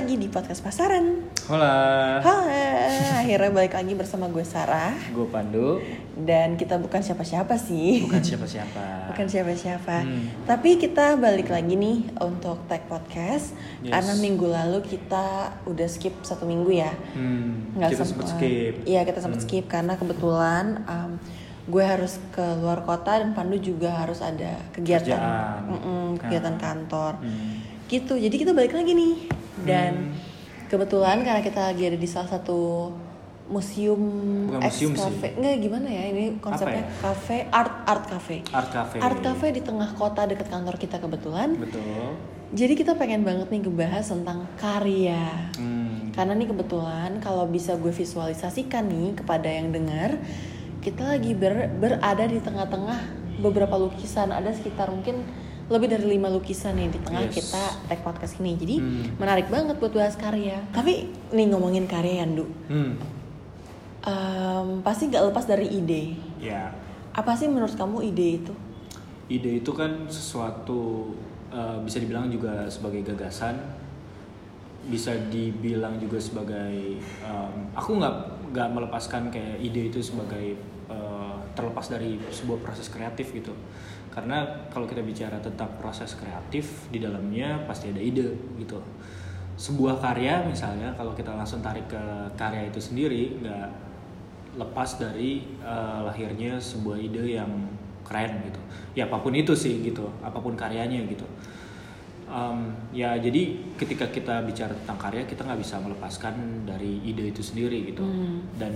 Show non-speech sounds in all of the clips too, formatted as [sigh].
lagi di podcast pasaran. Hola, Hai, akhirnya balik lagi bersama gue Sarah gue Pandu, dan kita bukan siapa-siapa sih. bukan siapa-siapa. Bukan siapa-siapa. Hmm. Tapi kita balik lagi nih untuk tag podcast Yes. karena minggu lalu kita udah skip satu minggu ya. Hmm, Nggak kita sempat skip. Iya kita sempat Hmm. skip karena kebetulan um, gue harus ke luar kota dan Pandu juga harus ada kegiatan, Kerjaan. Kegiatan Nah. kantor. Hmm. Gitu. Jadi kita balik lagi nih dan Hmm. kebetulan karena kita lagi ada di salah satu museum Bukan ex museum sih. cafe nggak gimana ya ini konsepnya ya? cafe art art cafe Art Cafe. art cafe di tengah kota dekat kantor kita kebetulan Betul. jadi kita pengen banget nih ngebahas tentang karya Hmm. karena nih kebetulan kalau bisa gue visualisasikan nih kepada yang dengar kita lagi ber- berada di tengah-tengah beberapa lukisan ada sekitar mungkin lebih dari lima lukisan nih di tengah Yes. kita tag podcast ini. Jadi Hmm. menarik banget buat bahas karya. Tapi nih ngomongin karya Yandu Hmm. em, pasti gak lepas dari ide. Ya, apa sih menurut kamu ide itu? Ide itu kan sesuatu eh, bisa dibilang juga sebagai gagasan, bisa dibilang juga sebagai em, aku nggak nggak melepaskan kayak ide itu sebagai eh, terlepas dari sebuah proses kreatif gitu. Karena kalau kita bicara tentang proses kreatif di dalamnya pasti ada ide gitu. Sebuah karya misalnya kalau kita langsung tarik ke karya itu sendiri nggak lepas dari eh, lahirnya sebuah ide yang keren gitu ya apa pun itu sih gitu apa pun karyanya gitu Em, ya jadi ketika kita bicara tentang karya kita nggak bisa melepaskan dari ide itu sendiri gitu Hmm. dan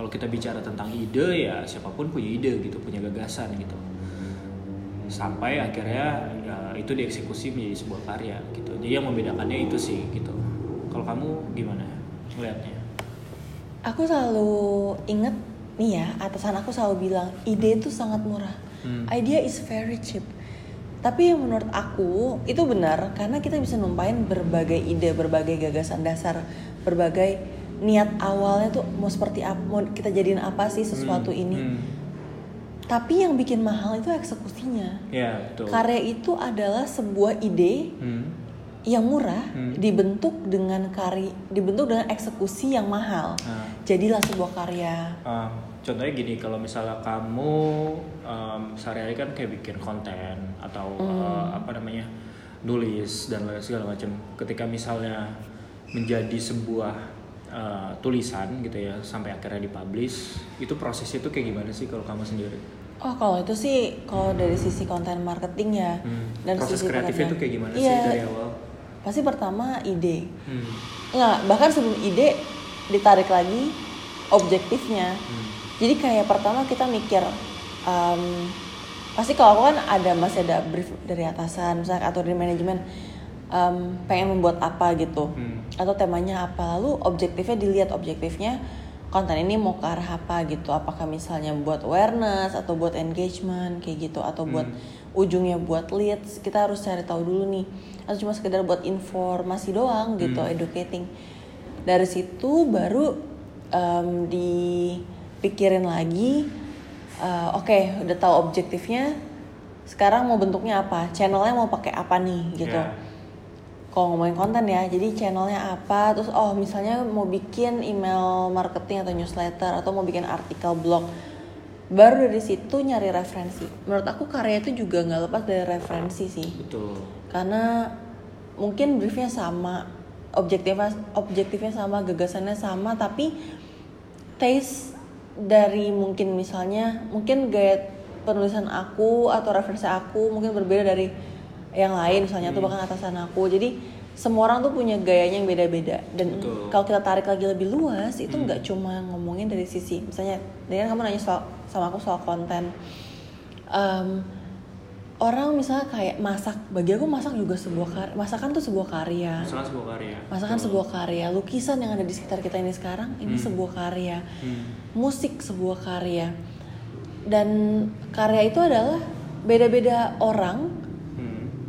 kalau kita bicara tentang ide ya siapa pun punya ide gitu punya gagasan gitu. Sampai akhirnya ya, itu dieksekusi menjadi sebuah karya gitu. Jadi yang membedakannya itu sih gitu. Kalau kamu gimana melihatnya aku selalu inget nih ya atasan aku selalu bilang ide itu sangat murah. Hmm. idea is very cheap. Tapi yang menurut aku itu benar karena kita bisa numpain berbagai ide berbagai gagasan dasar berbagai niat awalnya tuh mau seperti apa mau kita jadiin apa sih sesuatu Hmm, ini hmm. tapi yang bikin mahal itu eksekusinya ya betul karya itu adalah sebuah ide Hmm. yang murah Hmm. dibentuk dengan kari dibentuk dengan eksekusi yang mahal Nah. jadilah sebuah karya Um, contohnya gini kalau misalnya kamu um, sehari-hari kan kayak bikin konten atau uh, apa namanya nulis dan lain segala macam ketika misalnya menjadi sebuah uh, tulisan gitu ya sampai akhirnya dipublish itu prosesnya tuh kayak gimana sih kalau kamu sendiri Oh kalau itu sih kalau dari sisi konten marketing ya Hmm. dan proses sisi kreatifnya tuh kayak gimana Iya, sih dari awal Pasti pertama ide. Hmm. Nggak, bahkan sebelum ide ditarik lagi objektifnya. Hmm. Jadi kayak pertama kita mikir em, pasti kalau aku kan ada masih ada brief dari atasan misalnya atau dari manajemen em, pengen membuat apa gitu. Hmm. atau temanya apa lalu objektifnya dilihat objektifnya konten ini mau ke arah apa gitu. Apakah misalnya buat awareness atau buat engagement kayak gitu. Atau buat ujungnya buat leads. Kita harus cari tahu dulu nih. Atau cuma sekedar buat informasi doang gitu educating. Dari situ baru em, dipikirin lagi eh, oke udah tahu objektifnya sekarang mau bentuknya apa? Channelnya mau pakai apa nih? Gitu. Ya. Kalau ngomongin konten ya jadi channelnya apa terus oh misalnya mau bikin email marketing atau newsletter atau mau bikin artikel blog baru dari situ nyari referensi. Menurut aku karya itu juga nggak lepas dari referensi sih. Betul. Karena mungkin briefnya sama objektifnya objektifnya sama gagasannya sama tapi taste dari mungkin misalnya mungkin gaya penulisan aku atau referensi aku mungkin berbeda dari yang lain misalnya tuh bahkan atasan aku. Jadi semua orang tuh punya gayanya yang beda-beda. Dan kalau kita tarik lagi lebih luas itu nggak cuma ngomongin dari sisi misalnya kan kamu nanya soal sama aku soal konten. Em, orang misalnya kayak masak bagi aku masak juga sebuah karya masakan tuh sebuah karya. Misalkan sebuah karya. Masakan Betul. sebuah karya. Lukisan yang ada di sekitar kita ini sekarang ini sebuah karya. Hmm. musik sebuah karya. Dan karya itu adalah beda-beda orang Hmm.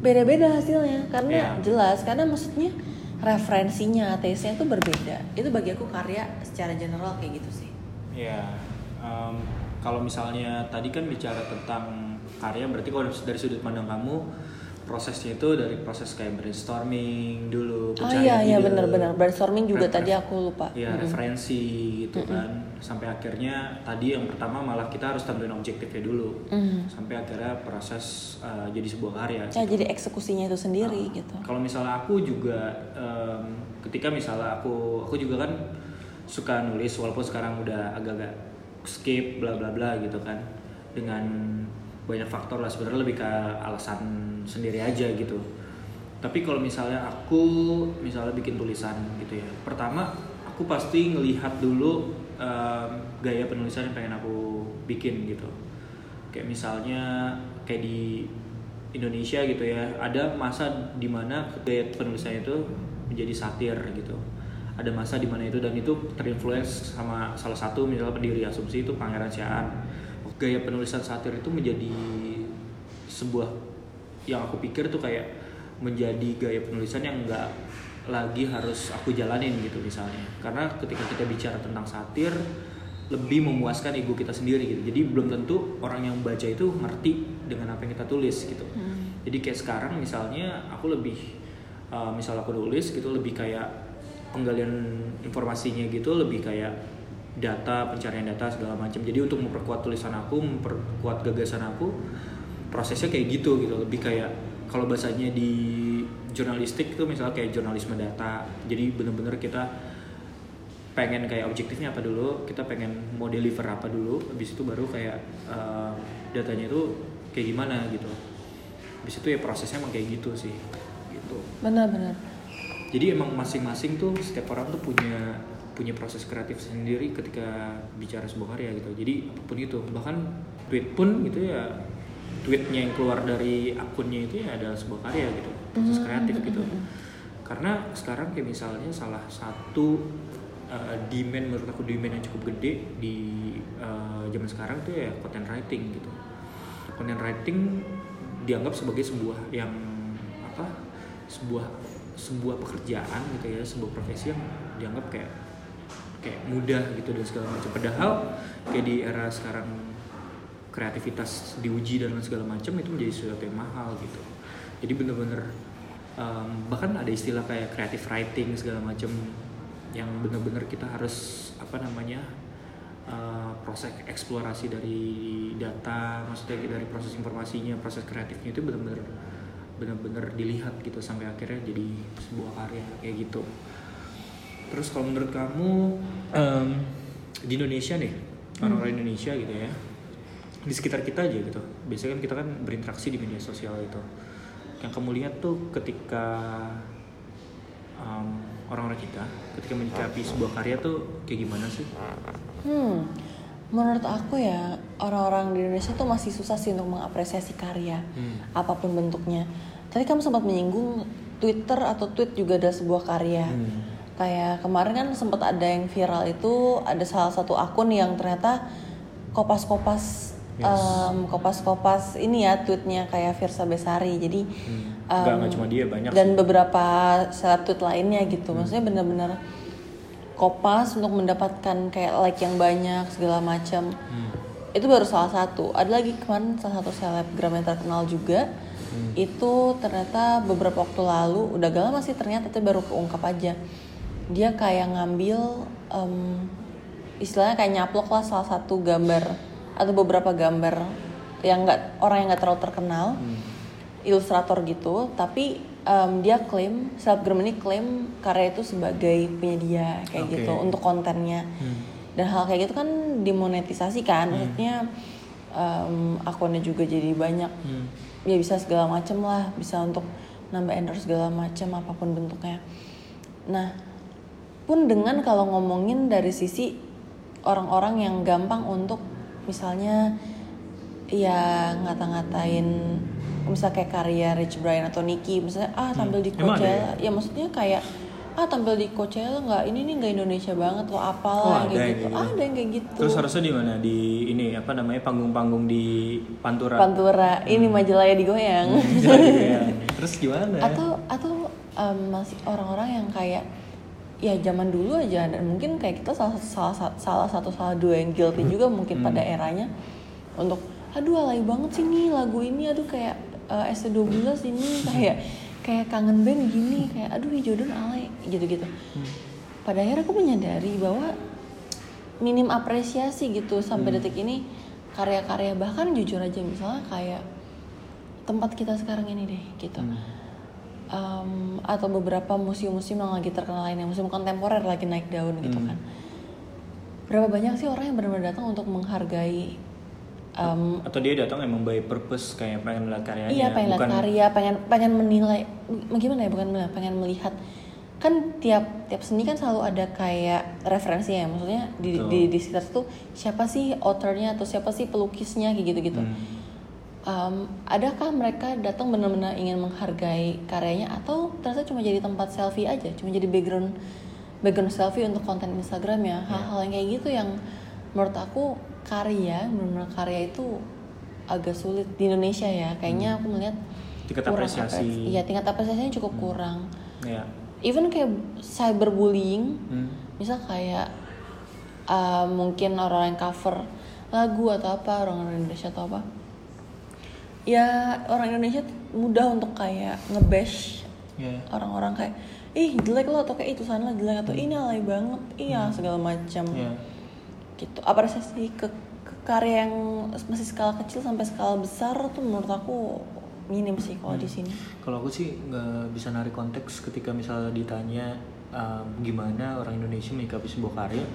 Beda-beda hasilnya karena Iya. jelas karena maksudnya referensinya taste-nya itu berbeda itu bagi aku karya secara general kayak gitu sih Ya, em, kalau misalnya tadi kan bicara tentang karya, berarti kalau dari sudut pandang kamu prosesnya itu dari proses kayak brainstorming dulu Oh iya iya benar-benar brainstorming juga ref- tadi aku lupa. ya Mm-mm. referensi gitu kan sampai akhirnya tadi yang pertama malah kita harus tentuin objektifnya dulu Mm. sampai akhirnya proses uh, jadi sebuah karya Ya jadi eksekusinya itu sendiri Ah, gitu. Kalau misalnya aku juga em, ketika misalnya aku aku juga kan suka nulis walaupun sekarang udah agak-agak skip bla bla bla gitu kan dengan banyak faktor lah sebenarnya lebih ke alasan sendiri aja gitu. Tapi kalau misalnya aku misalnya bikin tulisan gitu ya, pertama aku pasti ngelihat dulu em, gaya penulisan yang pengen aku bikin gitu. Kayak misalnya kayak di Indonesia gitu ya ada masa di mana gaya penulisannya itu menjadi satir gitu ada masa di mana itu dan itu terinfluence sama salah satu misalnya pendiri asumsi itu Pangeran Siaan gaya penulisan satir itu menjadi sebuah yang aku pikir tuh kayak menjadi gaya penulisan yang enggak lagi harus aku jalanin gitu misalnya. Karena ketika kita bicara tentang satir lebih memuaskan ego kita sendiri gitu. Jadi belum tentu orang yang baca itu ngerti dengan apa yang kita tulis gitu. Jadi kayak sekarang misalnya aku lebih uh, misal aku nulis gitu lebih kayak penggalian informasinya gitu lebih kayak data pencarian data segala macam. Jadi untuk memperkuat tulisan aku memperkuat gagasan aku prosesnya kayak gitu gitu. Lebih kayak kalau bahasanya di jurnalistik itu misalnya kayak jurnalisme data jadi bener-bener kita pengen kayak objektifnya apa dulu kita pengen mau deliver apa dulu habis itu baru kayak uh, datanya itu kayak gimana gitu. Habis itu ya prosesnya emang kayak gitu sih gitu. Benar-benar. jadi emang masing-masing tuh setiap orang tuh punya punya proses kreatif sendiri ketika bicara sebuah karya gitu. Jadi apa pun itu bahkan tweet pun gitu ya tweetnya yang keluar dari akunnya itu ya adalah sebuah karya gitu proses kreatif gitu. karena sekarang kayak misalnya salah satu uh, demand menurut aku demand yang cukup gede di uh, zaman sekarang tuh ya content writing gitu. Content writing dianggap sebagai sebuah yang apa sebuah sebuah pekerjaan gitu ya sebuah profesi yang dianggap kayak kayak mudah gitu dan segala macam. Padahal kayak di era sekarang kreativitas diuji dan segala macam itu menjadi sesuatu yang mahal gitu. Jadi bener-bener um, bahkan ada istilah kayak creative writing segala macam yang bener-bener kita harus apa namanya uh, proses eksplorasi dari data maksudnya dari proses informasinya proses kreatifnya itu bener-bener bener-bener dilihat gitu sampai akhirnya jadi sebuah karya kayak gitu. Terus kalau menurut kamu em, di Indonesia nih orang-orang Indonesia gitu ya di sekitar kita aja gitu biasanya kan kita kan berinteraksi di media sosial itu yang kamu lihat tuh ketika em, orang-orang kita ketika menyikapi sebuah karya tuh kayak gimana sih Hmm, menurut aku ya orang-orang di Indonesia tuh masih susah sih untuk mengapresiasi karya Hmm. apa pun bentuknya. Tadi kamu sempat menyinggung Twitter atau tweet juga ada sebuah karya. Hmm. Kayak kemarin kan sempat ada yang viral itu ada salah satu akun yang ternyata kopas-kopas Yes. em, kopas-kopas ini ya tweetnya kayak Virsa Besari. Jadi Hmm. em, Nggak- nggak cuma dia, banyak dan sih. beberapa seleb tweet lainnya gitu. Maksudnya benar-benar kopas untuk mendapatkan kayak like yang banyak segala macam Hmm. itu baru salah satu ada lagi kemarin salah satu selebgram yang terkenal juga Hmm. itu ternyata beberapa waktu lalu udah gak lama sih ternyata tapi baru keungkap aja dia kayak ngambil em, istilahnya kayak nyaplok lah salah satu gambar atau beberapa gambar yang nggak orang yang nggak terlalu terkenal Hmm. ilustrator gitu tapi em, dia klaim selebgram ini klaim karya itu sebagai punya dia kayak Oke. gitu untuk kontennya Hmm. dan hal kayak gitu kan dimonetisasi kan maksudnya em, akunnya juga jadi banyak Hmm. ya bisa segala macem lah bisa untuk nambah endorse segala macam apa pun bentuknya nah pun dengan kalau ngomongin dari sisi orang-orang yang gampang untuk misalnya ya ngata-ngatain misal kayak karya Rich Brian atau Nicki misalnya ah tampil di Coachella ya maksudnya kayak ah tampil di Coachella nggak ini nih nggak Indonesia banget loh apalah Oh, ada kayak yang gitu gitu. ada yang kayak gitu Terus harusnya di mana? Di ini apa namanya panggung-panggung di Pantura. Pantura ini majalahnya digoyang Iya. [laughs] Terus gimana? atau atau em, masih orang-orang yang kayak ya zaman dulu aja. Dan mungkin kayak kita salah salah salah, satu salah dua yang guilty juga mungkin pada eranya. Untuk aduh alay banget sih nih lagu ini. Aduh kayak eh, ST12 ini. Kayak kayak kangen band gini. Kayak aduh Jordan alay. Gitu-gitu. Pada akhirnya aku menyadari bahwa minim apresiasi gitu sampai detik ini karya-karya bahkan jujur aja misalnya kayak tempat kita sekarang ini deh gitu Um, atau beberapa museum-museum yang lagi terkenal lainnya museum kontemporer lagi naik daun gitu kan berapa banyak sih orang yang benar-benar datang untuk menghargai um, atau dia datang emang by purpose kayak pengen melihat karyanya Iya pengen lihat bukan karya, pengen pengen menilai, gimana ya bukan pengen melihat kan tiap tiap seni kan selalu ada kayak referensinya ya, maksudnya di Betul. di, di sekitar itu siapa sih authornya atau siapa sih pelukisnya kayak gitu gitu. Hmm. Adakah mereka datang benar-benar ingin menghargai karyanya atau ternyata cuma jadi tempat selfie aja, cuma jadi background background selfie untuk konten Instagram ya, hal-hal yang kayak gitu yang menurut aku karya, benar-benar karya itu agak sulit di Indonesia ya. Kayaknya aku melihat Tingkat kurang apresiasi. apresi- Iya, tingkat apresiasinya cukup kurang. ya Even kayak cyberbullying, Hmm. misal kayak uh, mungkin orang yang cover lagu atau apa orang Indonesia atau apa. Ya orang Indonesia mudah untuk kayak ngebash ya. orang-orang kayak ih jelek lo atau kayak itu sana jelek atau ini alay banget iya segala macam. Ya. Gitu. Apresiasi ke, ke karya yang masih skala kecil sampai skala besar tuh menurut aku minim sih kalau di sini. Kalau aku sih nggak bisa narik konteks ketika misalnya ditanya uh, gimana orang Indonesia menyikapi sebuah karya,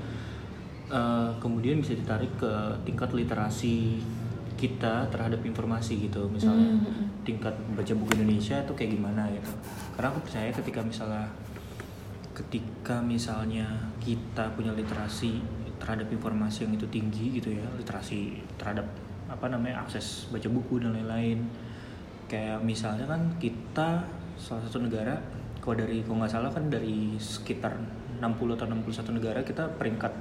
uh, kemudian bisa ditarik ke tingkat literasi kita terhadap informasi gitu, misalnya tingkat baca buku Indonesia itu kayak gimana gitu. Karena aku percaya ketika misalnya ketika misalnya kita punya literasi terhadap informasi yang itu tinggi gitu ya, literasi terhadap apa namanya akses baca buku dan lain-lain. Kayak misalnya kan kita salah satu negara kalau dari kalau nggak salah kan dari sekitar 60 atau 61 negara kita peringkat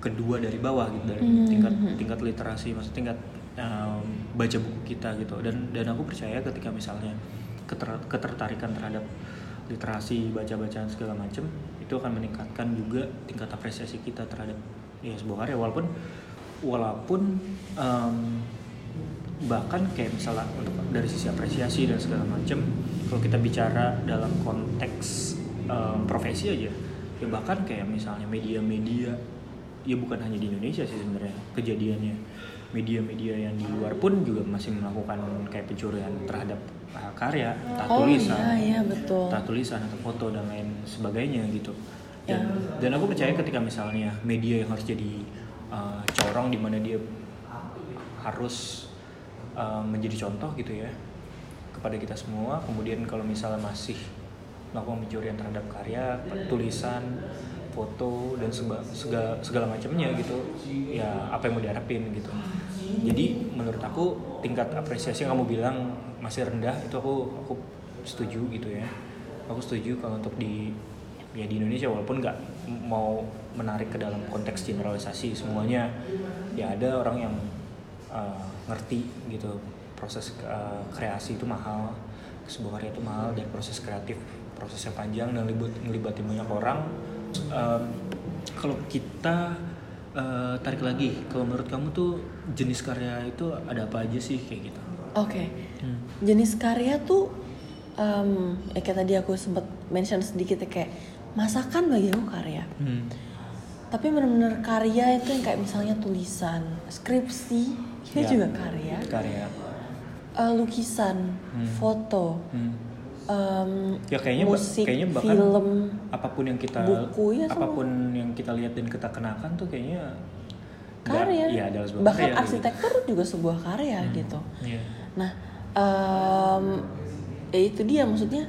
kedua dari bawah gitu dari tingkat tingkat literasi maksud tingkat um, baca buku kita gitu. Dan dan aku percaya ketika misalnya keter- ketertarikan terhadap literasi baca-bacaan segala macam itu akan meningkatkan juga tingkat apresiasi kita terhadap ya sebuah karya. Walaupun walaupun em, bahkan kayak misalnya untuk dari sisi apresiasi dan segala macam kalau kita bicara dalam konteks em, profesi aja ya bahkan kayak misalnya media-media ya bukan hanya di Indonesia sih sebenarnya. Kejadiannya media-media yang di luar pun juga masih melakukan kayak pencurian terhadap uh, karya entah oh tulisan iya iya betul. entah tulisan atau foto dan lain sebagainya gitu. Ya. dan dan aku percaya ketika misalnya media yang harus jadi uh, corong di mana dia harus uh, menjadi contoh gitu ya kepada kita semua. Kemudian kalau misalnya masih melakukan pencurian terhadap karya tulisan foto dan seba- segala segala macamnya gitu. Ya apa yang mau diharapin gitu. Jadi menurut aku tingkat apresiasi yang kamu bilang masih rendah itu aku aku setuju gitu ya. Aku setuju kalau untuk di ya di Indonesia walaupun nggak mau menarik ke dalam konteks generalisasi semuanya ya ada orang yang uh, ngerti gitu proses uh, kreasi itu mahal sebuah karya itu mahal dan proses kreatif prosesnya panjang dan libat ngelibatin banyak orang Um, kalau kita uh, tarik lagi kalau menurut kamu tuh jenis karya itu ada apa aja sih kayak gitu oke Hmm. jenis karya tuh em, ya kayak tadi aku sempat mention sedikit ya kayak masakan bagi aku karya Hmm. tapi bener-bener karya itu yang kayak misalnya tulisan skripsi itu Ya. juga karya karya Eh, lukisan Hmm. foto Hmm. Em, ya kayaknya musik kayaknya bahkan film apa pun yang kita buku, ya semua. apa pun yang kita lihat dan kita kenakan tuh kayaknya karya iya adalah sebuah bahkan karya, gitu. arsitektur juga sebuah karya gitu Iya. nah em, ya itu dia maksudnya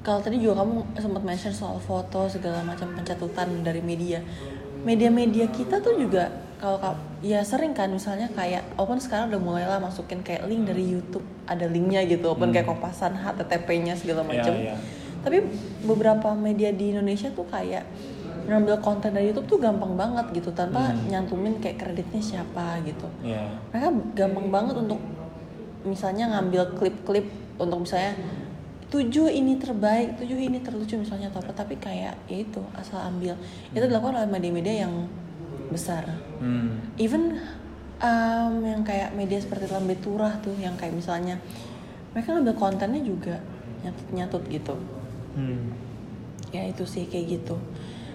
kalau tadi juga kamu sempat mention soal foto segala macam pencatutan dari media media-media kita tuh juga kalau ka- ya sering kan misalnya kayak open sekarang udah mulai lah masukin kayak link dari YouTube ada linknya gitu open kayak kopasan HTTP-nya segala Hmm. Iya, macam iya. tapi beberapa media di Indonesia tuh kayak ngambil konten dari YouTube tuh gampang banget gitu tanpa Hmm. nyantumin kayak kreditnya siapa gitu Iya. mereka gampang banget untuk misalnya ngambil klip-klip untuk misalnya tujuh ini terbaik tujuh ini terlucu misalnya atau apa tapi kayak ya itu asal ambil itu dilakukan oleh media-media yang besar Hmm. even Em, yang kayak media seperti Lambe Turah tuh yang kayak misalnya mereka ngambil kontennya juga nyatut-nyatut gitu Hmm. ya itu sih kayak gitu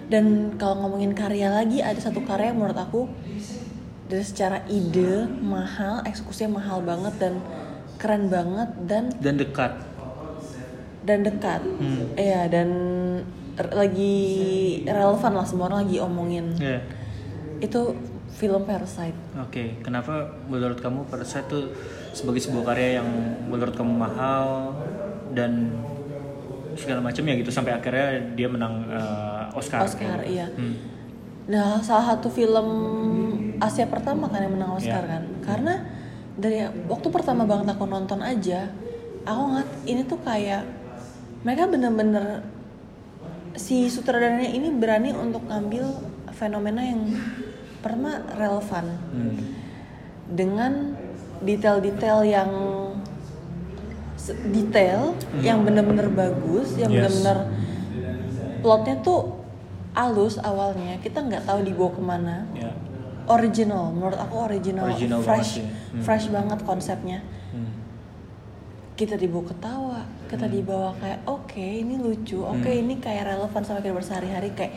dan kalau ngomongin karya lagi ada satu karya yang menurut aku dari secara ide mahal eksekusinya mahal banget dan keren banget dan Dan dekat. dan dekat Hmm. Iya dan lagi relevan lah semua orang lagi omongin Iya. Itu film Parasite Oke, kenapa menurut kamu Parasite itu sebagai sebuah karya yang menurut kamu mahal dan segala macam ya gitu sampai akhirnya dia menang eh, Oscar. Oscar iya Hmm. Nah, salah satu film Asia pertama kan yang menang Oscar Iya. kan. Karena dari waktu pertama banget aku nonton aja, aku ngeliat ini tuh kayak mereka bener-bener si sutradaranya ini berani untuk ngambil fenomena yang pertama relevan Hmm. dengan detail-detail yang detail yang bener-bener bagus, yang Yes. bener-bener plotnya tuh alus awalnya kita nggak tahu dibawa ke mana Ya. original menurut aku original, Original fresh banget sih. Hmm. fresh banget konsepnya Hmm. kita dibawa ketawa kita dibawa kayak oke ini lucu oke Hmm. ini kayak relevan sama kehidupan sehari-hari kayak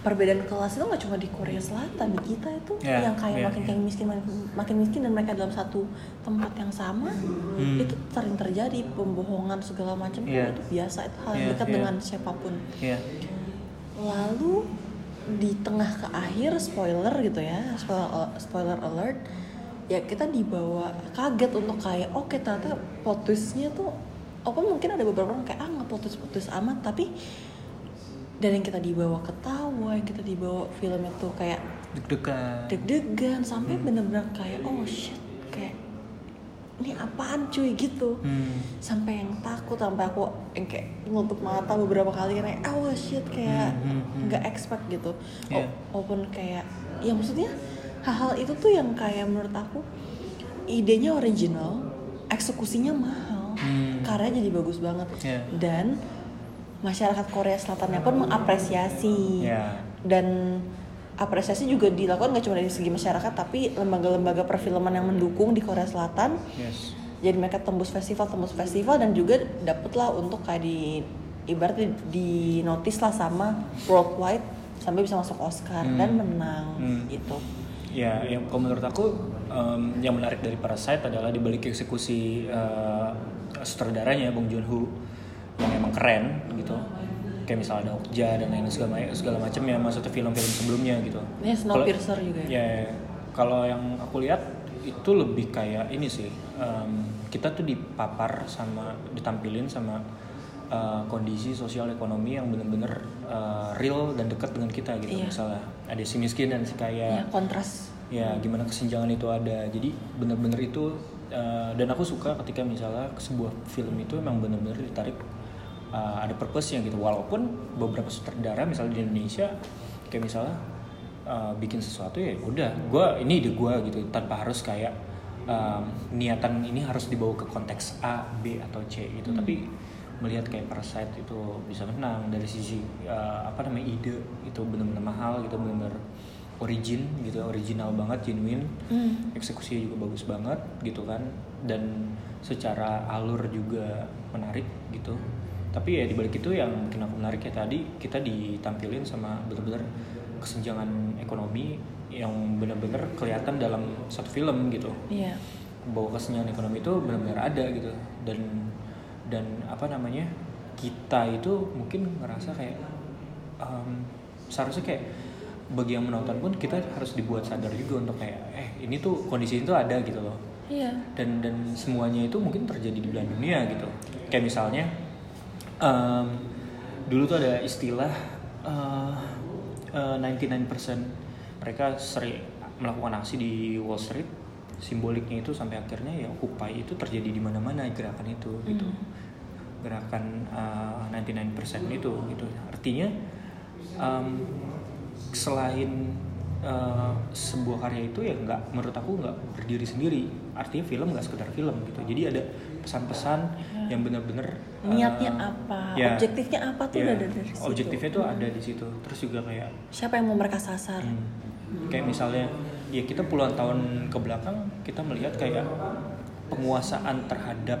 perbedaan kelas itu nggak cuma di Korea Selatan di kita itu Ya, yang kayak ya, makin kayak miskin makin, makin miskin dan mereka dalam satu tempat yang sama Hmm. itu sering terjadi pembohongan segala macam Ya. itu biasa itu hal yang Ya, dekat ya. dengan siapa pun Ya. lalu di tengah ke akhir spoiler gitu ya spoiler spoiler alert ya kita dibawa kaget untuk kayak oke ternyata plot twistnya tuh oke mungkin ada beberapa orang kayak ah nggak plot twist plot twist amat tapi dan yang kita dibawa ketawa yang kita dibawa film itu kayak Deg-degan. deg-degan sampai bener-bener kayak oh shit kayak ini apaan cuy gitu Hmm. sampai yang takut sampai aku yang kayak nutup mata beberapa kali kayak oh shit kayak Hmm, hmm, hmm. nggak expect gitu Iya. O- walaupun kayak ya maksudnya hal-hal itu tuh yang kayak menurut aku idenya original eksekusinya mahal Hmm. karya jadi bagus banget Iya. dan masyarakat Korea Selatannya pun mengapresiasi Iya. dan apresiasi juga dilakukan gak cuma dari segi masyarakat tapi lembaga-lembaga perfilman yang mendukung di Korea Selatan Yes. jadi mereka tembus festival tembus festival dan juga dapet lah untuk kayak di ibaratnya di notice lah sama worldwide sampai bisa masuk Oscar Hmm. dan menang Hmm. gitu Ya, yang kalau menurut aku em, yang menarik dari Parasite adalah di balik eksekusi eh, sutradaranya Bong Joon Ho yang emang keren gitu. Kayak misalnya ada Okja dan lain segala segala macam ya maksudnya film-film sebelumnya gitu. ini Snowpiercer juga ya Ya, ya. kalau yang aku lihat itu lebih kayak ini sih. em, kita tuh dipapar sama ditampilin sama eh, kondisi sosial ekonomi yang bener-bener eh, real dan dekat dengan kita gitu. Iya. Misalnya ada si miskin dan si kaya ya kontras ya gimana kesenjangan itu ada jadi bener-bener itu uh, dan aku suka ketika misalnya sebuah film itu emang bener-bener ditarik uh, ada purpose nya gitu. Walaupun beberapa sutradara misalnya di Indonesia kayak misalnya uh, bikin sesuatu ya udah. Gue ini ide gue gitu tanpa harus kayak um, niatan ini harus dibawa ke konteks A B atau C gitu. Tapi melihat kayak Parasite itu bisa menang dari sisi uh, apa namanya ide itu benar-benar mahal gitu benar-benar origin gitu original banget genuine. Hmm. eksekusinya juga bagus banget gitu kan. Dan secara alur juga menarik gitu tapi ya dibalik itu yang bikin aku menarik ya tadi kita ditampilin sama bener-bener kesenjangan ekonomi yang bener-bener kelihatan dalam satu film gitu. Iya. Bahwa kesenjangan ekonomi itu benar-benar ada gitu. Dan dan apa namanya kita itu mungkin ngerasa kayak em, seharusnya kayak bagi yang menonton pun kita harus dibuat sadar juga untuk kayak eh ini tuh kondisi itu ada gitu loh. Iya. Dan dan semuanya itu mungkin terjadi di belahan dunia gitu. Kayak misalnya em, dulu tuh ada istilah eh, eh, 99% mereka sering melakukan aksi di Wall Street. Simboliknya itu sampai akhirnya ya Occupy itu terjadi di mana-mana gerakan itu gitu. Gerakan eh, 99% itu gitu. Artinya em, selain eh, sebuah karya itu ya nggak menurut aku nggak berdiri sendiri. Artinya film nggak sekedar film gitu. Jadi ada pesan-pesan yang benar-benar eh, niatnya apa? ya, objektifnya apa tuh ya, udah ada dari situ? Objektifnya tuh ada di situ. Terus juga kayak siapa yang mau mereka sasar? Hmm, kayak misalnya ya kita puluhan tahun ke belakang kita melihat kayak penguasaan terhadap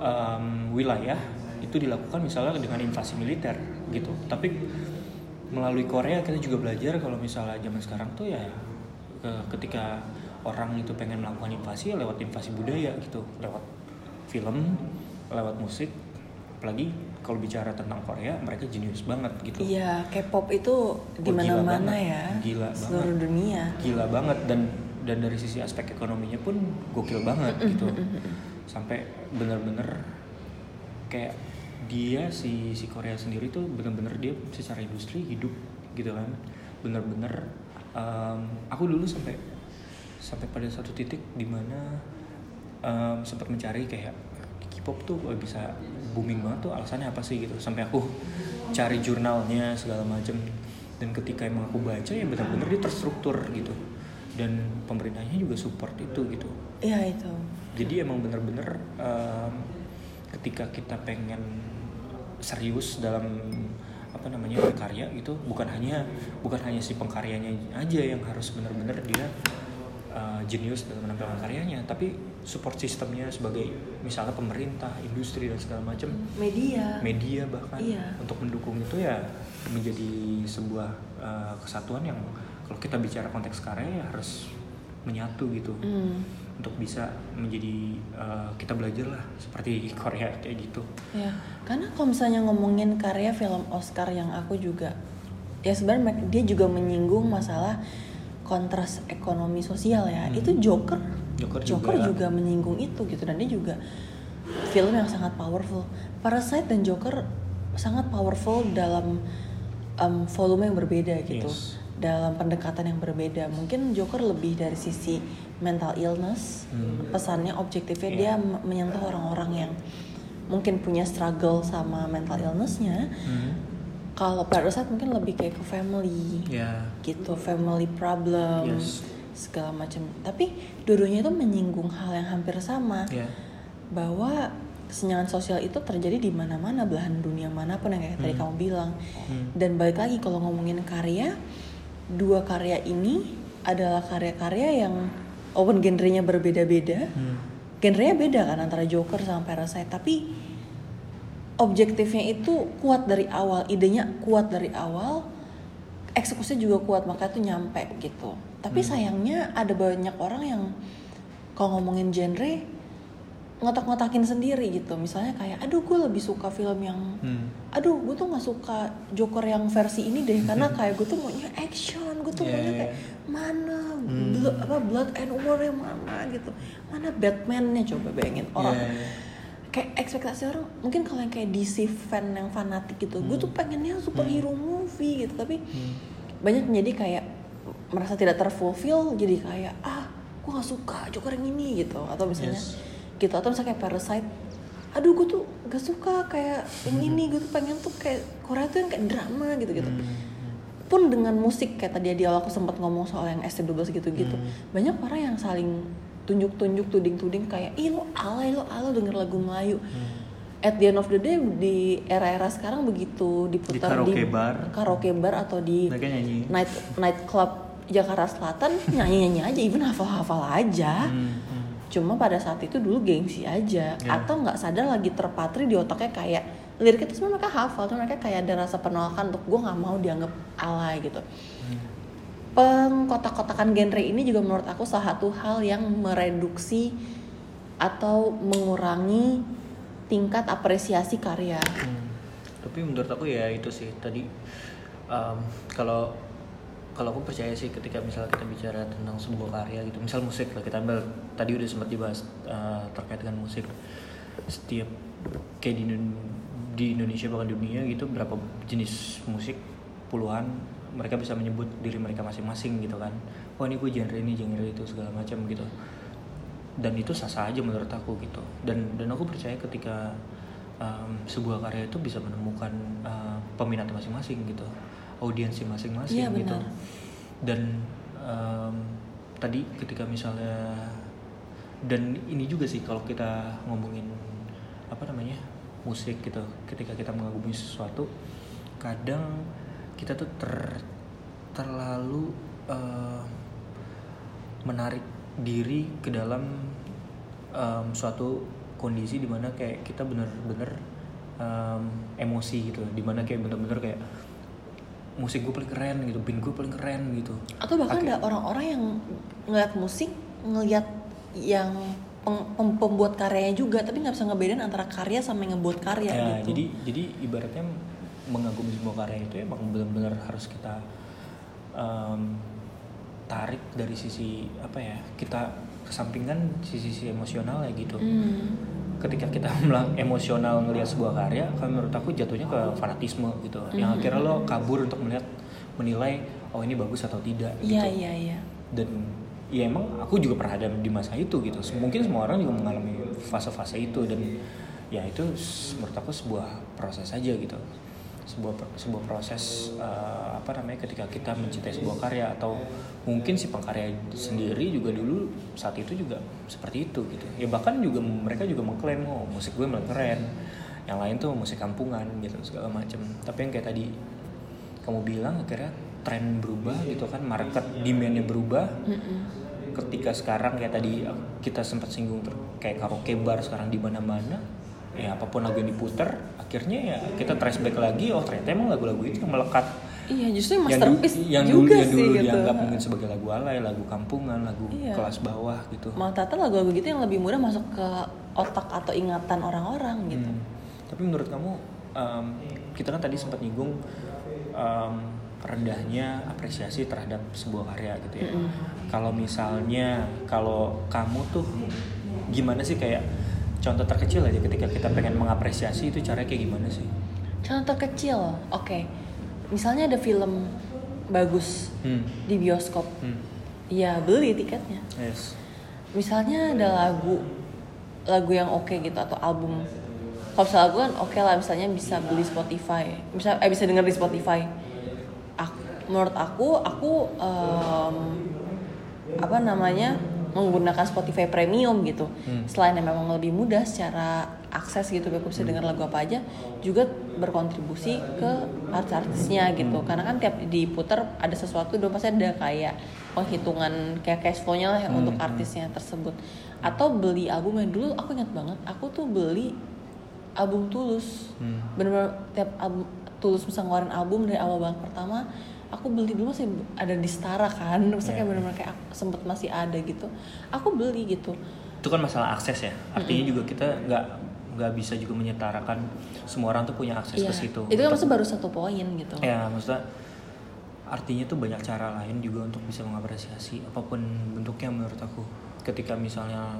um, wilayah itu dilakukan misalnya dengan invasi militer gitu. Tapi melalui Korea kita juga belajar kalau misalnya zaman sekarang tuh ya ke- ketika orang itu pengen melakukan invasi ya lewat invasi budaya gitu lewat film lewat musik apalagi kalau bicara tentang Korea mereka jenius banget gitu Iya, K-pop itu di Oh, gila mana-mana banget. ya. Gila Seluruh banget. dunia. gila banget dan dan dari sisi aspek ekonominya pun gokil banget gitu sampai bener-bener kayak dia si si Korea sendiri tuh bener-bener dia secara industri hidup gitu kan bener-bener em, aku dulu sampai sampai pada satu titik di mana em, sempat mencari kayak K-pop tuh bisa booming banget tuh alasannya apa sih gitu. Sampai aku cari jurnalnya segala macem. Dan ketika emang aku baca ya benar-benar dia terstruktur gitu. Dan pemerintahnya juga support itu gitu. Iya itu. jadi emang bener-bener em, ketika kita pengen serius dalam apa namanya berkarya gitu bukan hanya bukan hanya si pengkaryanya aja yang harus bener-bener dia uh, jenius dalam menampilkan karyanya tapi support sistemnya sebagai misalnya pemerintah industri dan segala macam Media. media bahkan Iya. untuk mendukung itu ya menjadi sebuah uh, kesatuan yang kalau kita bicara konteks karya ya harus menyatu gitu Hmm. untuk bisa menjadi uh, kita belajar lah seperti [laughs] Korea kayak gitu Ya, karena kalau misalnya ngomongin karya film Oscar yang aku juga ya sebenarnya dia juga menyinggung masalah kontras ekonomi sosial ya. Hmm. Itu Joker. Joker juga. juga. menyinggung itu gitu dan dia juga film yang sangat powerful. Parasite dan Joker sangat powerful dalam um, volume yang berbeda gitu. Yes. Dalam pendekatan yang berbeda. Mungkin Joker lebih dari sisi mental illness. Hmm. Pesannya objektifnya Iya. dia menyentuh orang-orang yang mungkin punya struggle sama mental illnessnya. Kalau Parasite mungkin lebih kayak ke family ya gitu, family problem Yes. segala macam. Tapi dua-duanya itu menyinggung hal yang hampir sama ya bahwa kesenjangan sosial itu terjadi di mana-mana belahan dunia mana pun yang kayak tadi Hmm. kamu bilang. Hmm. Dan balik lagi kalau ngomongin karya, dua karya ini adalah karya-karya yang walaupun genrenya berbeda-beda, Hmm. genrenya beda kan antara Joker sama Parasite, tapi objektifnya itu kuat dari awal, idenya kuat dari awal, eksekusinya juga kuat, maka itu nyampe gitu. Tapi Hmm. sayangnya ada banyak orang yang kalau ngomongin genre ngotak-ngotakin sendiri gitu. Misalnya kayak, aduh gue lebih suka film yang, Hmm. aduh gue tuh nggak suka Joker yang versi ini deh, [laughs] karena kayak gue tuh maunya action, gue tuh Yeah, maunya yeah. kayak mana Hmm. blood, apa blood and war yang mana gitu, mana Batman-nya coba bayangin orang ya. Kayak ekspektasi orang mungkin kalau yang kayak DC fan yang fanatik gitu gue tuh pengennya superhero movie gitu tapi Hmm. banyak menjadi kayak merasa tidak terfulfill jadi kayak ah gue gak suka Joker yang ini gitu atau misalnya Yes. gitu atau misalnya kayak Parasite aduh gue tuh gak suka kayak yang ini gue [laughs] tuh pengen tuh kayak Korea tuh yang kayak drama gitu gitu Hmm. pun dengan musik kayak tadi di awal aku sempat ngomong soal yang ST12 gitu-gitu Hmm. banyak orang yang saling tunjuk-tunjuk tuding-tuding kayak ih lo alay lo alay denger lagu Melayu Hmm. at the end of the day di era-era sekarang begitu diputar Di karaoke bar. karaoke bar atau di night night club Jakarta Selatan nyanyi-nyanyi aja even hafal-hafal aja Hmm, hmm. cuma pada saat itu dulu gengsi aja Ya. atau nggak sadar lagi terpatri di otaknya kayak lirik itu sebenarnya mereka hafal cuma mereka kayak ada rasa penolakan untuk gue nggak mau dianggap alay gitu. Pengkotak-kotakan genre ini juga menurut aku salah satu hal yang mereduksi atau mengurangi tingkat apresiasi karya. Hmm. Tapi menurut aku ya itu sih tadi um, kalau kalau aku percaya sih ketika misalnya kita bicara tentang sebuah karya gitu, misal musik lah kita ambil tadi udah sempat dibahas uh, terkait dengan musik setiap kayak di, di Indonesia bahkan dunia gitu berapa jenis musik puluhan mereka bisa menyebut diri mereka masing-masing gitu kan. Wah ini gue genre ini genre itu segala macam gitu. Dan itu sah-sah aja menurut aku gitu. Dan dan aku percaya ketika um, sebuah karya itu bisa menemukan uh, peminat masing-masing gitu. Audiensi masing-masing Iya, gitu. dan um, tadi ketika misalnya dan ini juga sih kalau kita ngomongin apa namanya musik gitu. Ketika kita mengagumi sesuatu kadang kita tuh ter terlalu uh, menarik diri ke dalam em, suatu kondisi di mana kayak kita bener-bener em, emosi gitu di mana kayak bener-bener kayak musik gue paling keren gitu band gue paling keren gitu Atau bahkan ada orang-orang yang ngeliat musik, ngeliat yang peng- pem- pembuat karyanya juga, tapi nggak bisa ngebedain antara karya sama yang ngebuat karya ya gitu. jadi jadi ibaratnya mengagumi sebuah karya itu emang benar-benar harus kita em, tarik dari sisi apa ya kita kesampingkan sisi-sisi emosional ya gitu. Hmm. ketika kita [laughs] melang- emosional ngelihat sebuah karya kalau menurut aku jatuhnya ke fanatisme gitu. Yang akhirnya lo kabur untuk melihat menilai oh ini bagus atau tidak Iya gitu. Iya iya. dan ya emang aku juga pernah ada di masa itu gitu. Mungkin semua orang juga mengalami fase-fase itu dan ya itu menurut aku sebuah proses aja gitu sebuah sebuah proses eh, apa namanya ketika kita mencintai sebuah karya atau mungkin si pengkarya sendiri juga dulu saat itu juga seperti itu gitu. Ya bahkan juga mereka juga mengklaim oh musik gue malah keren yang lain tuh musik kampungan gitu segala macem. Tapi yang kayak tadi kamu bilang akhirnya tren berubah gitu kan market demandnya berubah. Ketika sekarang kayak tadi kita sempat singgung kayak karaoke bar sekarang di mana-mana ya apa pun lagu yang diputer akhirnya ya kita trace back lagi oh ternyata emang lagu-lagu itu yang melekat Iya justru yang yang, masterpiece yang dulu juga yang sih dulu gitu. dianggap mungkin sebagai lagu alay lagu kampungan lagu Iya. kelas bawah gitu Malah ternyata lagu-lagu gitu yang lebih mudah masuk ke otak atau ingatan orang-orang gitu. Hmm. Tapi menurut kamu, em, kita kan tadi sempat nyinggung em, rendahnya apresiasi terhadap sebuah karya gitu ya. Kalau misalnya, kalau kamu tuh gimana sih kayak contoh terkecil aja ketika kita pengen mengapresiasi itu caranya kayak gimana sih? Contoh kecil, oke. Misalnya ada film bagus Hmm. di bioskop, Hmm. ya beli tiketnya. Yes. Misalnya ada lagu, lagu yang oke gitu atau album. Kalau misalnya lagu kan oke lah, misalnya bisa beli Spotify, bisa eh bisa denger di Spotify. Ak- menurut aku, aku em, apa namanya menggunakan Spotify Premium gitu. Hmm. Selain yang memang lebih mudah secara akses gitu, aku bisa denger lagu apa aja, juga berkontribusi ke artis-artisnya gitu. Karena kan tiap diputar ada sesuatu, dong pasti ada kayak penghitungan kayak cash flow-nya lah yang untuk artisnya tersebut. Atau beli album yang dulu aku ingat banget, aku tuh beli album Tulus. Hmm. Bener-bener tiap album Tulus bisa ngeluarin album dari awal banget pertama aku beli dulu masih ada di Setara kan maksudnya kayak Yeah. bener-bener kayak sempet masih ada gitu aku beli gitu Itu kan masalah akses ya. Artinya juga kita nggak nggak bisa juga menyetarakan semua orang tuh punya akses Iya. ke situ. itu kan maksudnya baru satu poin gitu Ya, maksudnya artinya tuh banyak cara lain juga untuk bisa mengapresiasi apa pun bentuknya menurut aku. Ketika misalnya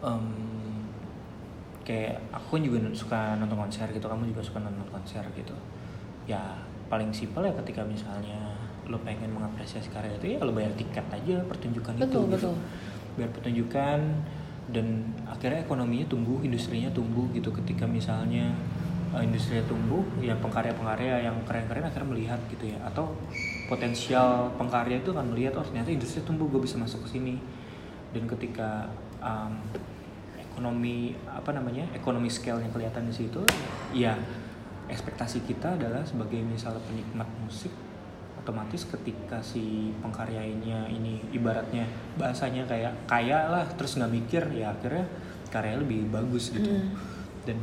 em, kayak aku juga suka nonton konser gitu, kamu juga suka nonton konser gitu. Ya paling simpel ya ketika misalnya lo pengen mengapresiasi karya itu ya lo bayar tiket aja pertunjukan itu Betul, gitu. betul. Biar pertunjukan dan akhirnya ekonominya tumbuh, industrinya tumbuh gitu ketika misalnya uh, industrinya tumbuh, ya pengkarya-pengkarya yang keren-keren akhirnya melihat gitu ya, atau potensial pengkarya itu akan melihat oh ternyata industri tumbuh, gue bisa masuk ke sini. Dan ketika um, ekonomi apa namanya ekonomi scale yang kelihatan di situ, ya ekspektasi kita adalah sebagai misalnya penikmat musik otomatis ketika si pengkaryanya ini ibaratnya bahasanya kayak kaya lah terus nggak mikir ya akhirnya karya lebih bagus gitu. Mm. dan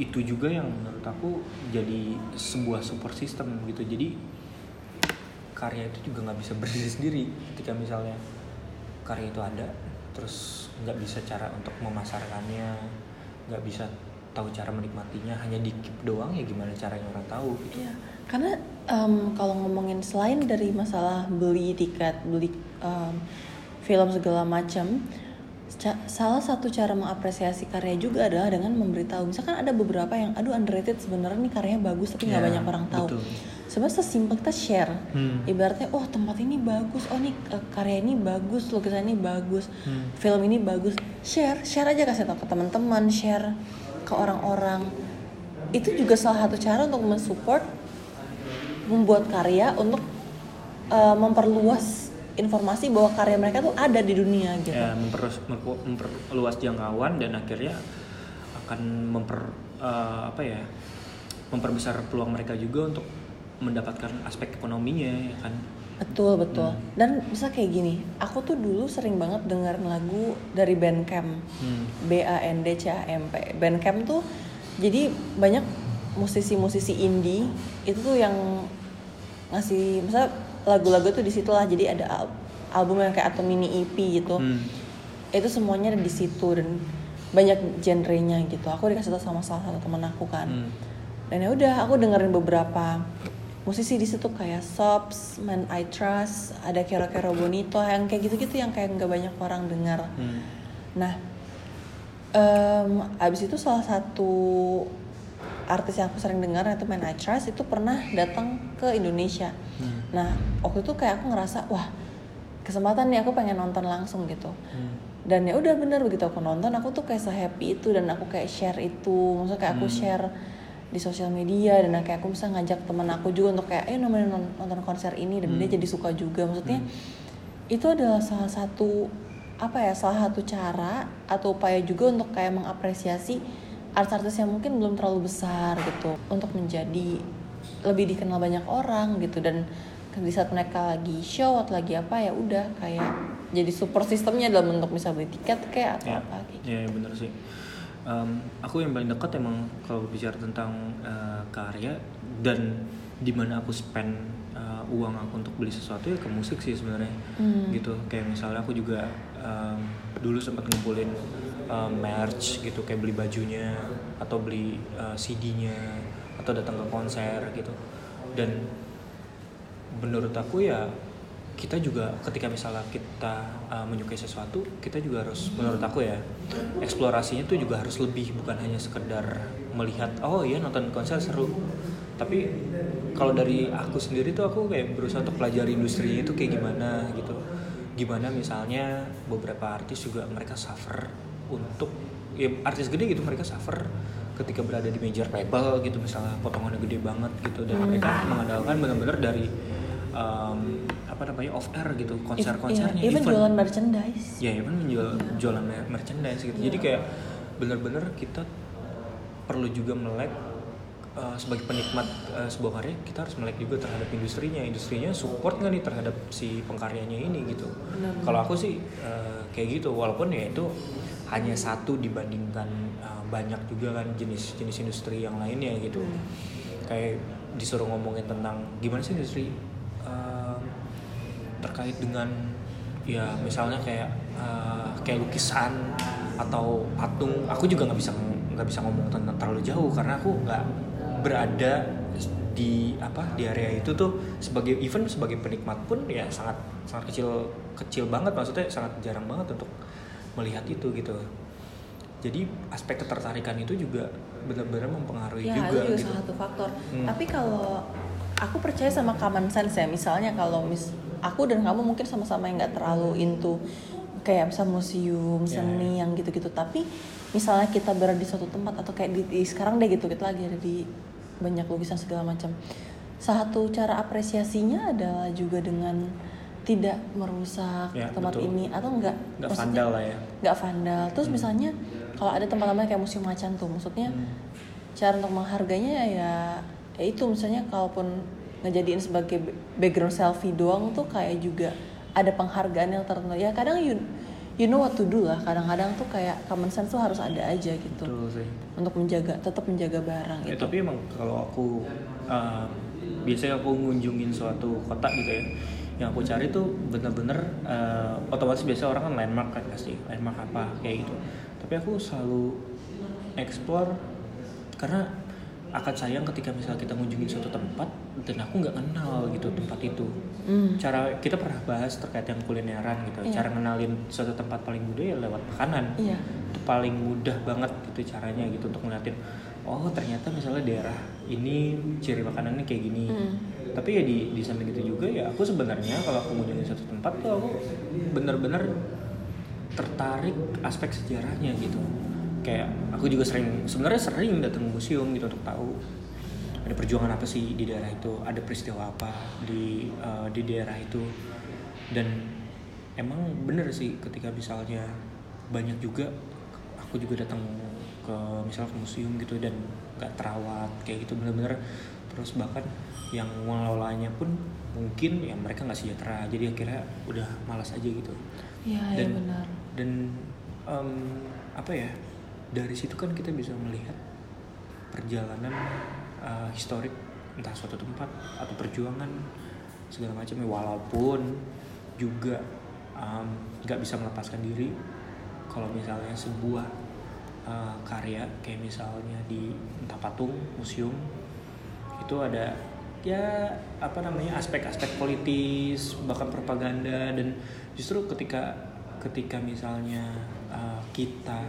itu juga yang menurut aku jadi sebuah support system gitu. Jadi karya itu juga nggak bisa berdiri sendiri. Ketika misalnya karya itu ada terus nggak bisa cara untuk memasarkannya nggak bisa tahu cara menikmatinya hanya di keep doang ya gimana caranya orang tahu gitu Iya, karena em, kalau ngomongin selain dari masalah beli tiket, beli em, film segala macam, ca- salah satu cara mengapresiasi karya juga adalah dengan memberitahu. Misalkan ada beberapa yang, aduh underrated sebenarnya nih karyanya bagus tapi nggak Ya, banyak orang tahu. betul. Sebenarnya sesimpel kita share. Hmm. Ibaratnya, oh tempat ini bagus, oh nih eh, karya ini bagus, lukisan ini bagus, Hmm. film ini bagus. Share, share aja kasih tau ke teman-teman, share ke orang-orang. Itu juga salah satu cara untuk mensupport membuat karya untuk uh, memperluas informasi bahwa karya mereka tuh ada di dunia gitu. ya memperluas, memper- memperluas jangkauan dan akhirnya akan memper eh, apa ya memperbesar peluang mereka juga untuk mendapatkan aspek ekonominya ya kan Betul betul. Dan bisa kayak gini, aku tuh dulu sering banget dengerin lagu dari Bandcamp, hmm. B A N D C A M P. Bandcamp tuh jadi banyak musisi-musisi indie itu tuh yang ngasih, misalnya lagu-lagu tuh di situ lah. Jadi ada al- album yang kayak atau mini EP gitu. Hmm. Itu semuanya ada di situ dan banyak genrenya gitu. Aku dikasih tau sama salah satu teman aku kan. Hmm. Dan ya udah, aku dengerin beberapa musisi di situ kayak Sobs, Man I Trust, ada Kero Kero Bonito, yang kayak gitu-gitu yang kayak nggak banyak orang dengar. Hmm. Nah, em, abis itu salah satu artis yang aku sering dengar yaitu Man I Trust itu pernah datang ke Indonesia. Hmm. Nah, waktu itu kayak aku ngerasa wah kesempatan nih aku pengen nonton langsung gitu. Hmm. Dan ya udah bener begitu aku nonton aku tuh kayak se-happy itu dan aku kayak share itu, maksudnya kayak aku Hmm. share di sosial media dan kayak aku bisa ngajak temen aku juga untuk kayak ayo nemenin non- nonton konser ini dan Hmm. dia jadi suka juga maksudnya itu adalah salah satu apa ya salah satu cara atau upaya juga untuk kayak mengapresiasi artis-artis yang mungkin belum terlalu besar gitu untuk menjadi lebih dikenal banyak orang gitu dan di saat mereka lagi show atau lagi apa ya udah kayak jadi support sistemnya dalam bentuk bisa beli tiket kayak atau ya, apa gitu. ya ya, bener sih Em, aku yang paling dekat emang kalau bicara tentang eh, karya dan di mana aku spend eh, uang aku untuk beli sesuatu ya ke musik sih sebenarnya. Hmm. gitu. Kayak misalnya aku juga em, dulu sempat ngumpulin em, merch gitu kayak beli bajunya atau beli eh, CD-nya atau datang ke konser gitu. Dan menurut aku ya kita juga ketika misalnya kita uh, menyukai sesuatu kita juga harus menurut aku ya eksplorasinya tuh juga harus lebih bukan hanya sekedar melihat oh iya nonton konser seru. Tapi kalau dari aku sendiri tuh aku kayak berusaha untuk pelajari industrinya itu kayak gimana gitu. Gimana misalnya beberapa artis juga mereka suffer untuk ya artis gede gitu mereka suffer ketika berada di major label gitu misalnya potongannya gede banget gitu. Dan mereka mengandalkan benar-benar dari um, apa namanya off air gitu konser-konsernya Iya, even event. jualan merchandise. ya even menjual jualan mer- merchandise gitu jadi kayak benar-benar kita perlu juga melek uh, sebagai penikmat uh, sebuah karya kita harus melek juga terhadap industrinya industrinya support nggak nih terhadap si pengkaryanya ini gitu kalau aku sih uh, kayak gitu walaupun ya itu hanya satu dibandingkan uh, banyak juga kan jenis-jenis industri yang lainnya gitu Hmm. kayak disuruh ngomongin tentang gimana sih industri terkait dengan ya misalnya kayak uh, kayak lukisan atau patung aku juga nggak bisa nggak bisa ngomong tentang terlalu jauh karena aku nggak berada di apa di area itu tuh sebagai even sebagai penikmat pun ya sangat sangat kecil kecil banget maksudnya sangat jarang banget untuk melihat itu gitu jadi aspek ketertarikan itu juga benar-benar mempengaruhi Ya, juga, itu juga gitu salah satu faktor. Hmm. Tapi kalau aku percaya sama common sense ya, misalnya kalau mis aku dan kamu mungkin sama-sama yang nggak terlalu into kayak misal museum, Ya, seni yang gitu-gitu. Tapi misalnya kita berada di suatu tempat atau kayak di, di- sekarang deh gitu kita lagi ada di banyak lukisan segala macam. Satu cara apresiasinya adalah juga dengan tidak merusak Ya, tempat betul. ini atau enggak nggak maksudnya- vandal lah ya nggak vandal terus misalnya kalau ada tempat-tempat kayak museum macan tuh maksudnya Hmm. cara untuk menghargainya ya ya itu misalnya kalaupun ngejadiin sebagai ba- background selfie doang tuh kayak juga ada penghargaan yang tertentu. Ya kadang you you know what to do lah. Kadang-kadang tuh kayak common sense tuh harus ada aja gitu. Betul sih. Untuk menjaga tetap menjaga barang Ya, gitu. tapi emang kalau aku uh, biasanya aku ngunjungin suatu kota gitu ya yang aku cari tuh bener-bener uh, otomatis biasa orang kan landmark kan pasti landmark apa kayak gitu. Tapi aku selalu explore karena akan sayang ketika misalnya kita ngunjungin suatu tempat dan aku nggak kenal gitu tempat itu Hmm. cara kita pernah bahas terkait yang kulineran gitu Iya. cara kenalin suatu tempat paling mudah ya lewat makanan iya itu paling mudah banget gitu caranya gitu untuk ngeliatin oh ternyata misalnya daerah ini ciri makanannya kayak gini Hmm. tapi ya di di samping itu juga ya aku sebenarnya kalau aku ngunjungin satu tempat tuh aku bener-bener tertarik aspek sejarahnya gitu kayak aku juga sering sebenarnya sering datang ke museum gitu untuk tahu ada perjuangan apa sih di daerah itu ada peristiwa apa di eh, di daerah itu. Dan emang bener sih ketika misalnya banyak juga aku juga datang ke misalnya ke museum gitu dan nggak terawat kayak gitu bener-bener. Terus bahkan yang mengelolanya pun mungkin ya mereka nggak sejahtera jadi akhirnya udah malas aja gitu. Iya, iya dan benar. dan em, apa ya dari situ kan kita bisa melihat perjalanan eh, historik entah suatu tempat atau perjuangan segala macam walaupun juga nggak bisa melepaskan diri. Kalau misalnya sebuah eh, karya kayak misalnya di entah patung museum itu ada ya apa namanya aspek-aspek politis bahkan propaganda. Dan justru ketika ketika misalnya uh, kita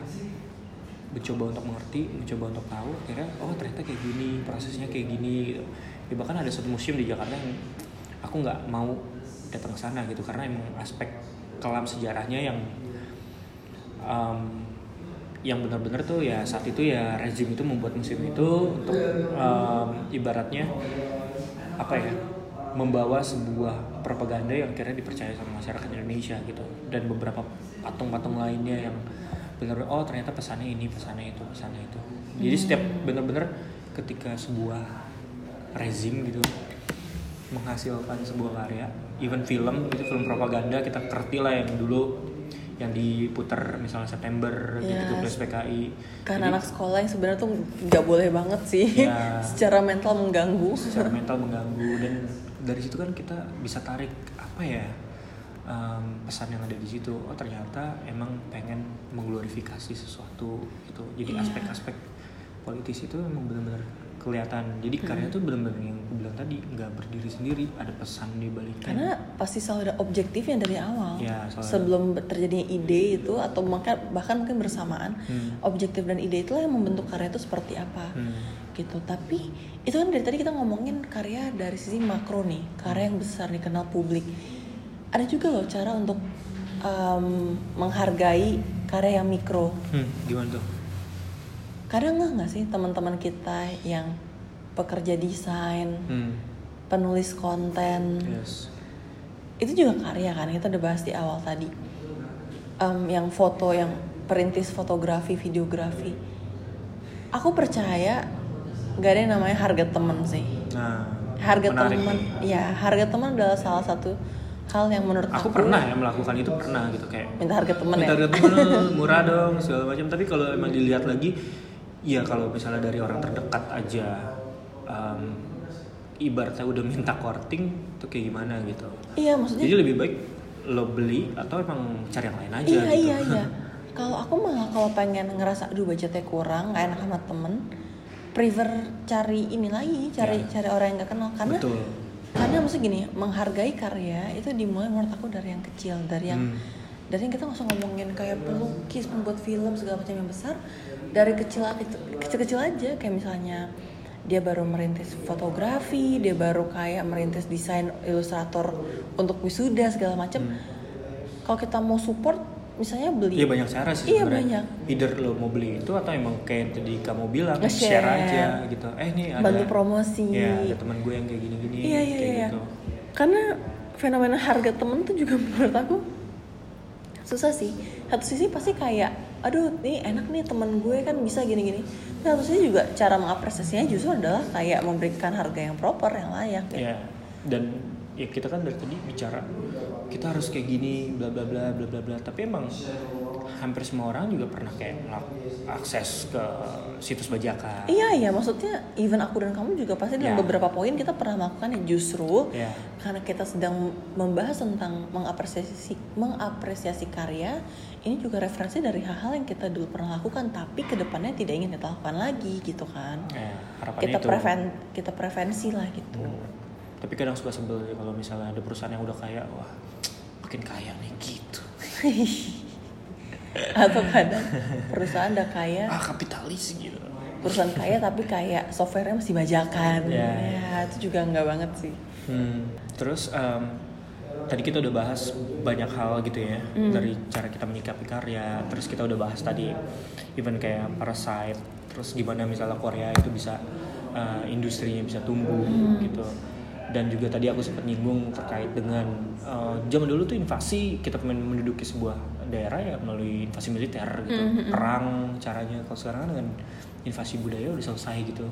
mencoba untuk mengerti mencoba untuk tahu akhirnya oh ternyata kayak gini prosesnya kayak gini gitu. Ya bahkan ada satu museum di Jakarta yang aku nggak mau datang ke sana gitu. Karena emang aspek kelam sejarahnya yang um, yang benar-benar tuh ya saat itu ya rezim itu membuat museum itu untuk um, ibaratnya apa ya membawa sebuah propaganda yang akhirnya dipercaya sama masyarakat Indonesia gitu. Dan beberapa patung-patung lainnya yang benar-benar oh ternyata pesannya ini pesannya itu pesannya itu jadi setiap benar-benar ketika sebuah rezim gitu menghasilkan sebuah karya even film itu film propaganda kita ngerti lah yang dulu yang diputar misalnya September gitu Yes. plus PKI Karena Jadi- anak sekolah yang sebenarnya tuh nggak boleh banget sih, Ya. [laughs] secara mental mengganggu. secara mental mengganggu dan dari situ kan kita bisa tarik apa ya em, pesan yang ada di situ oh ternyata emang pengen mengglorifikasi sesuatu gitu jadi Iya. aspek-aspek politis itu emang benar-benar kelihatan jadi karya Hmm. tuh benar-benar yang aku bilang tadi nggak berdiri sendiri ada pesan di baliknya Karena pasti selalu ada objektifnya dari awal. Ya, selalu ada. Sebelum terjadinya ide itu atau bahkan bahkan mungkin bersamaan, Hmm. objektif dan ide itulah yang membentuk karya itu seperti apa. Hmm. Gitu. Tapi itu kan dari tadi kita ngomongin karya dari sisi makro nih, karya yang besar dikenal publik. Ada juga loh cara untuk em, menghargai karya yang mikro. Hmm, gimana tuh Kadang nggak nggak sih teman-teman kita yang pekerja desain, hmm. penulis konten, yes itu juga karya kan kita udah bahas di awal tadi Em, yang foto yang perintis fotografi videografi aku percaya nggak ada yang namanya harga temen sih nah harga nih. ya harga temen adalah salah satu hal yang menurut aku aku, pernah ya melakukan itu pernah gitu kayak minta harga temen minta ya? harga temen dong, [laughs] murah dong segala macam. Tapi kalau emang dilihat lagi ya kalau misalnya dari orang terdekat aja em, ibaratnya udah minta korting tuh kayak gimana gitu. Iya maksudnya jadi lebih baik lo beli atau emang cari yang lain aja iya gitu. iya iya. [laughs] Kalau aku malah kalau pengen ngerasa aduh budgetnya kurang nggak enak sama temen prefer cari ini lagi cari Ya. cari orang yang nggak kenal. Karena betul karena maksud gini menghargai karya itu dimulai menurut aku dari yang kecil dari yang Hmm. dari yang kita nggak usah ngomongin kayak pelukis membuat film segala macam yang besar dari kecil kecil kecil aja kayak misalnya dia baru merintis fotografi dia baru kayak merintis desain ilustrator untuk wisuda segala macam kalau kita mau support misalnya beli Iya banyak cara sih Iya, sebenarnya. banyak. Either lo mau beli itu atau emang kayak tadi kamu bilang Nge-share. share aja gitu. Eh nih ada Bantu promosi. Ya, ada teman gue yang kayak gini-gini Iya iya kayak iya. gitu. Karena fenomena harga temen tuh juga [laughs] menurut aku susah sih. Satu sisi pasti kayak, aduh nih enak nih temen gue kan bisa gini-gini. Tapi Satu sisi juga cara mengapresiasinya justru adalah kayak memberikan harga yang proper, yang layak. Gitu. Ya, dan ya kita kan dari tadi bicara kita harus kayak gini bla bla bla bla bla bla tapi emang hampir semua orang juga pernah kayak akses ke situs bajakan Iya iya, maksudnya even aku dan kamu juga pasti dalam Ya. beberapa poin kita pernah melakukan yang justru Ya. karena kita sedang membahas tentang mengapresiasi mengapresiasi karya, ini juga referensi dari hal-hal yang kita dulu pernah lakukan tapi ke depannya tidak ingin kita lakukan lagi gitu kan. Harapannya kita itu preven kita prevensi lah gitu. Hmm. Tapi kadang suka sebel ya kalau misalnya ada perusahaan yang udah kaya wah makin kaya nih gitu [laughs] Atau kadang perusahaan udah kaya, ah kapitalis gitu perusahaan kaya tapi kayak softwarenya masih bajakan. Ya. Ya, itu juga nggak banget sih. Hmm, terus em, tadi kita udah bahas banyak hal gitu ya dari cara kita menyikapi karya. Terus kita udah bahas tadi even kayak parasite. Terus gimana misalnya Korea itu bisa eh, industrinya bisa tumbuh gitu. Dan juga tadi aku sempat nyinggung terkait dengan eh, zaman dulu tuh invasi kita men- menduduki sebuah daerah ya melalui invasi militer gitu, perang caranya. Kalau sekarang kan dengan invasi budaya udah selesai gitu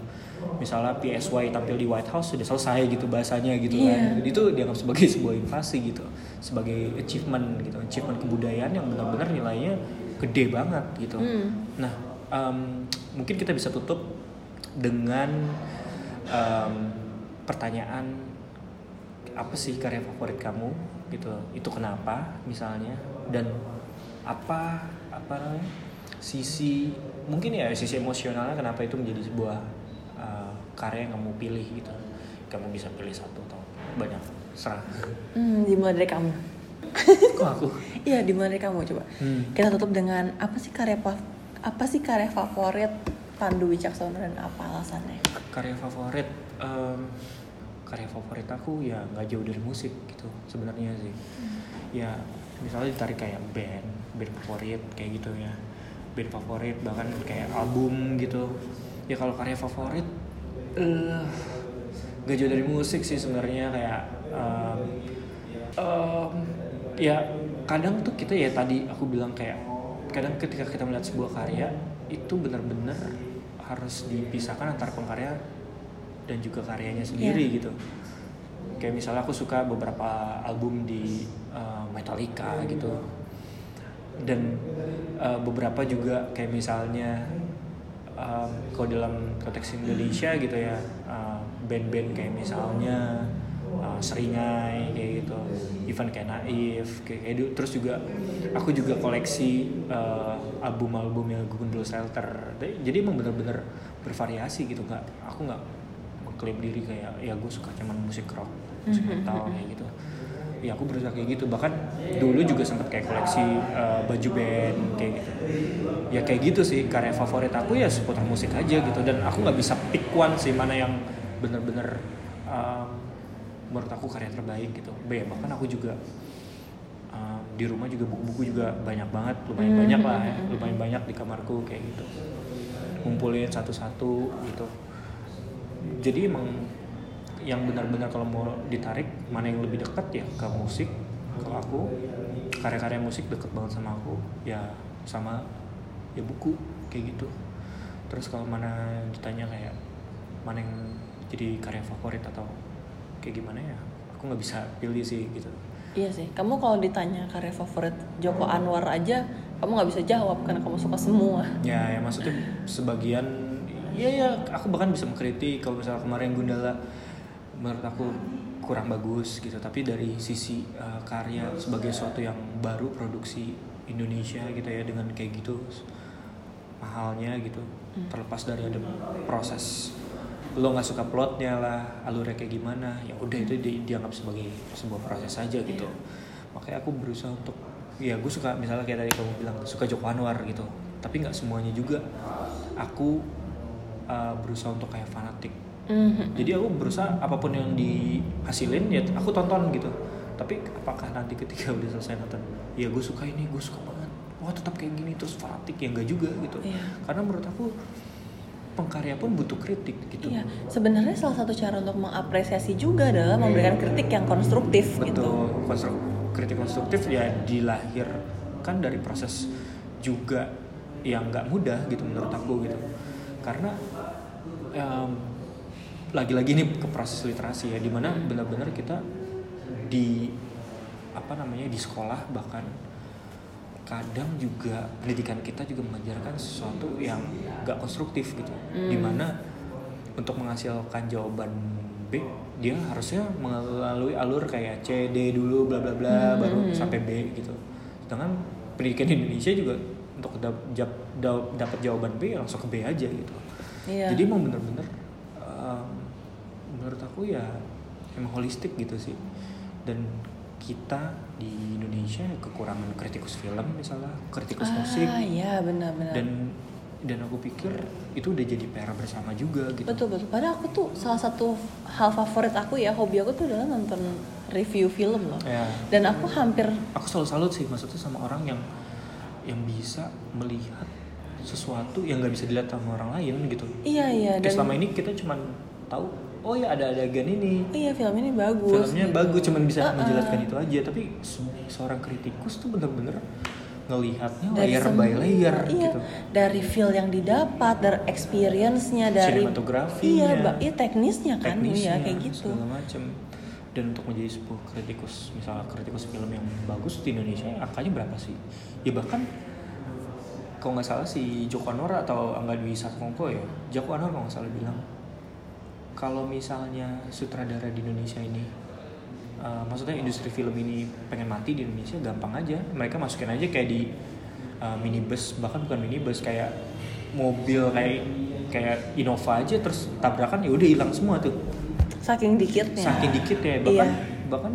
misalnya PSY tampil di White House sudah selesai gitu bahasanya gitu Iya. kan itu dianggap sebagai [laughs] sebuah invasi gitu sebagai achievement gitu achievement kebudayaan yang benar-benar nilainya gede banget gitu Hmm. nah em, mungkin kita bisa tutup dengan em, pertanyaan apa sih karya favorit kamu gitu itu kenapa misalnya dan apa apa namanya sisi mungkin ya sisi emosionalnya kenapa itu menjadi sebuah uh, karya yang kamu pilih gitu kamu bisa pilih satu atau banyak serah Hmm, dimulai dari kamu. kok aku [laughs] Iya, dimulai dari kamu coba. Hmm. Kita tutup dengan apa sih karya apa sih karya favorit Pandu Wicaksono dan apa alasannya? karya favorit em, karya favorit aku ya nggak jauh dari musik gitu sebenarnya sih. Ya misalnya ditarik kayak band band favorit kayak gitu ya. Band favorit bahkan kayak album gitu. Ya kalau karya favorit eh nggak jauh dari musik sih sebenarnya kayak em, em, ya kadang tuh kita ya tadi aku bilang kayak kadang ketika kita melihat sebuah karya itu benar-benar harus dipisahkan antara pengkarya dan juga karyanya sendiri Iya. gitu. Kayak misalnya aku suka beberapa album di uh, Metallica gitu. Dan uh, beberapa juga kayak misalnya um, kalau dalam konteks Indonesia gitu ya uh, band-band kayak misalnya uh, Seringai kayak gitu even kayak Naif kayak, kayak gitu. terus juga aku juga koleksi uh, album-albumnya Gugun Blue Shelter. Jadi emang bener-bener bervariasi gitu nggak aku nggak mengklaim diri kayak ya gue suka cuman musik rock musik metal kayak gitu. Ya aku berusaha kayak gitu. Bahkan dulu juga sempat kayak koleksi uh, baju band kayak gitu. Ya kayak gitu sih. Karya favorit aku ya seputar musik aja gitu. Dan aku nggak bisa pick one sih mana yang bener-bener um, menurut aku karya terbaik gitu. B bahkan aku juga um, di rumah juga buku-buku juga banyak banget. Lumayan Hmm, banyak lah ya. Lumayan banyak di kamarku kayak gitu. Ngumpulin satu-satu gitu jadi emang yang benar-benar kalau mau ditarik mana yang lebih dekat ya ke musik kalau aku. Karya-karya musik deket banget sama aku ya sama ya buku kayak gitu. Terus kalau mana ditanya kayak mana yang jadi karya favorit atau kayak gimana ya aku nggak bisa pilih sih gitu. Iya sih, kamu kalau ditanya karya favorit Joko Anwar aja, kamu nggak bisa jawab karena kamu suka semua. ya ya maksudnya sebagian ya ya aku bahkan bisa mengkritik kalau misalnya kemarin Gundala menurut aku kurang bagus gitu. Tapi dari sisi uh, karya sebagai suatu yang baru produksi Indonesia gitu ya dengan kayak gitu mahalnya gitu. Terlepas dari ada proses lo nggak suka plotnya lah alurnya kayak gimana ya udah itu di- dianggap sebagai sebuah proses aja gitu. Makanya aku berusaha untuk ya gue suka misalnya kayak tadi kamu bilang suka Joko Anwar gitu. Tapi nggak semuanya juga. Aku uh, berusaha untuk kayak fanatik. Mhm. jadi aku berusaha apa pun yang dihasilin ya aku tonton gitu. Tapi apakah nanti ketika [laughs] udah selesai nonton ya gue suka ini gue suka banget. Wah tetap kayak gini terus fanatik ya enggak juga gitu. Iya. karena menurut aku pengkarya pun butuh kritik gitu. Iya, sebenarnya salah satu cara untuk mengapresiasi juga adalah memberikan kritik yang konstruktif gitu. betul kritik konstruktif ya dilahirkan dari proses juga yang nggak mudah gitu menurut aku gitu karena em, lagi-lagi ini ke proses literasi ya di mana benar-benar kita di apa namanya di sekolah bahkan kadang juga pendidikan kita juga mengajarkan sesuatu yang gak konstruktif gitu. Di mana untuk menghasilkan jawaban B dia harusnya melalui alur kayak C D dulu bla bla bla baru sampai B gitu. Sedangkan pendidikan di Indonesia juga untuk dapat jawaban B langsung ke B aja gitu Iya. jadi emang bener-bener um, menurut aku ya emang holistik gitu sih dan kita di Indonesia kekurangan kritikus film misalnya kritikus musik Ah, iya benar-benar. dan dan aku pikir itu udah jadi PR bersama juga gitu Betul betul. Padahal aku tuh salah satu hal favorit aku ya, hobi aku tuh adalah nonton review film loh. ya Dan aku hampir aku selalu salut sih maksudnya sama orang yang yang bisa melihat sesuatu yang nggak bisa dilihat sama orang lain gitu iya iya Kayak dan selama ini kita cuman tahu oh ya ada adegan ini iya film ini bagus. filmnya gitu. bagus cuman bisa Uh-uh. menjelaskan itu aja tapi se- seorang kritikus tuh bener-bener ngelihatnya dari layer by layer iya, gitu dari feel yang didapat dari experience-nya dari Sinematografinya. iya iya teknisnya kan teknisnya iya kayak gitu segala macem dan untuk menjadi sebuah kritikus misalnya kritikus film yang bagus di Indonesia angkanya berapa sih ya bahkan kalau nggak salah si Joko Anwar atau Angga Dwi Satkongko ya? Joko Anwar kalau nggak salah bilang. Kalau misalnya sutradara di Indonesia ini uh, maksudnya industri film ini pengen mati di Indonesia gampang aja. Mereka masukin aja kayak di uh, minibus bahkan bukan minibus kayak mobil kayak kayak Innova aja terus tabrakan ya udah hilang semua tuh. Saking dikitnya. Saking dikit ya bahkan Iya. bahkan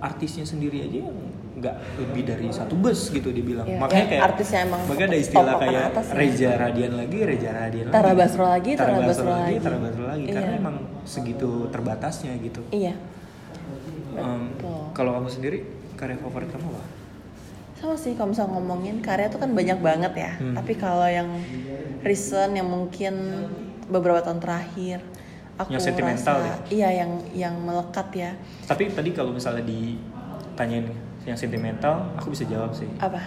artisnya sendiri aja yang nggak lebih dari satu bus gitu dibilang Iya, makanya yang kayak artisnya emang makanya ada istilah kayak atas ya. Reza Radian lagi Reza Radian Tara lagi Basro lagi, Tara Basro lagi. Tara Basro lagi karena Iya. emang segitu terbatasnya gitu iya Betul. kalau kamu sendiri karya favorit kamu apa sama sih kalau misalnya ngomongin karya tuh kan banyak banget ya Hmm. tapi kalau yang recent yang mungkin beberapa tahun terakhir aku Yang sentimental rasa iya yang yang melekat ya tapi tadi kalau misalnya ditanyain yang sentimental aku bisa jawab sih. Apa?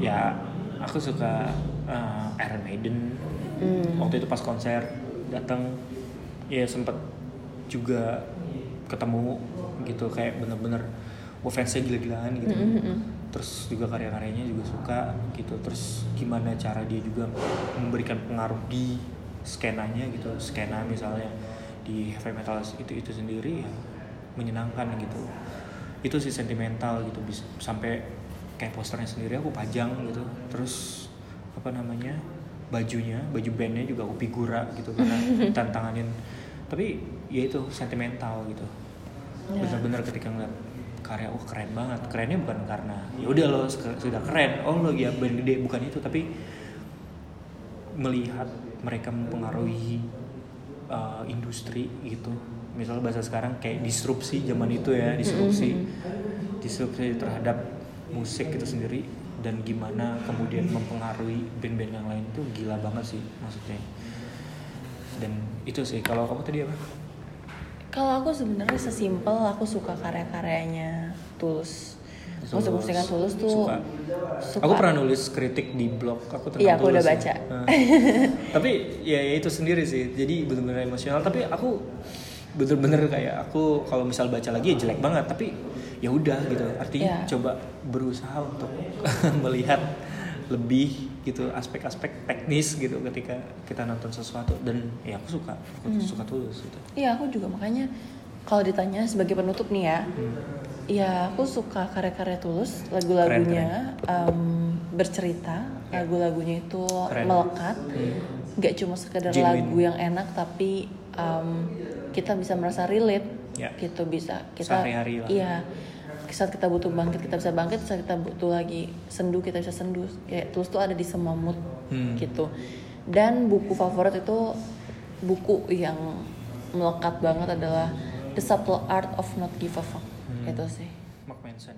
Ya aku suka uh, Iron Maiden. Hmm. waktu itu pas konser datang ya sempet juga ketemu gitu kayak bener-bener wah fansnya gila-gilaan gitu. Mm, mm, mm. terus juga karya-karyanya juga suka gitu. Terus gimana cara dia juga memberikan pengaruh di skenanya gitu. Skena misalnya di heavy metal itu itu sendiri ya menyenangkan gitu itu sih sentimental gitu bis- sampai kayak posternya sendiri aku pajang gitu. Terus apa namanya bajunya baju bandnya juga aku figura gitu karena [laughs] tantanganin. Tapi ya itu sentimental gitu. Ya. bener-bener ketika ngeliat karya oh keren banget. Kerennya bukan karena ya udah lo sudah keren oh lo ya band gede bukan itu. Tapi melihat mereka mempengaruhi uh, industri gitu. Misalnya bahasa sekarang kayak disrupsi zaman itu ya disrupsi. Disrupsi terhadap musik itu sendiri dan gimana kemudian mempengaruhi band-band yang lain tuh gila banget sih maksudnya. Dan itu sih kalau kamu tadi apa? Kalau aku sebenarnya sesimpel aku suka karya-karyanya Tulus. Musik Tulus. musikan Tulus tuh Suka. suka. Aku pernah nulis kritik di blog aku tentang Iya, aku udah Tulus ya. baca. Nah. [laughs] tapi ya, ya itu sendiri sih. Jadi bener-bener emosional. Tapi aku bener-bener kayak aku kalau misal baca lagi ya jelek banget. Tapi ya udah gitu. Artinya Iya. coba berusaha untuk [laughs] melihat lebih gitu aspek-aspek teknis gitu ketika kita nonton sesuatu dan ya aku suka aku Hmm. suka tulus gitu. Iya aku juga makanya kalau ditanya sebagai penutup nih ya, Hmm. Iya aku suka karya-karya Tulus, lagu-lagunya em, bercerita, Ya. lagu-lagunya itu Keren. melekat, nggak cuma sekedar Genuine. lagu yang enak tapi em, kita bisa merasa relate, Ya. gitu bisa kita, Sehari-hari lah. iya saat kita butuh bangkit kita bisa bangkit, saat kita butuh lagi sendu kita bisa sendu, kayak Tulus tuh ada di semua mood Hmm. gitu. Dan buku favorit itu buku yang melekat banget adalah The Subtle Art of Not Give a Fuck hmm. itu sih Mark Manson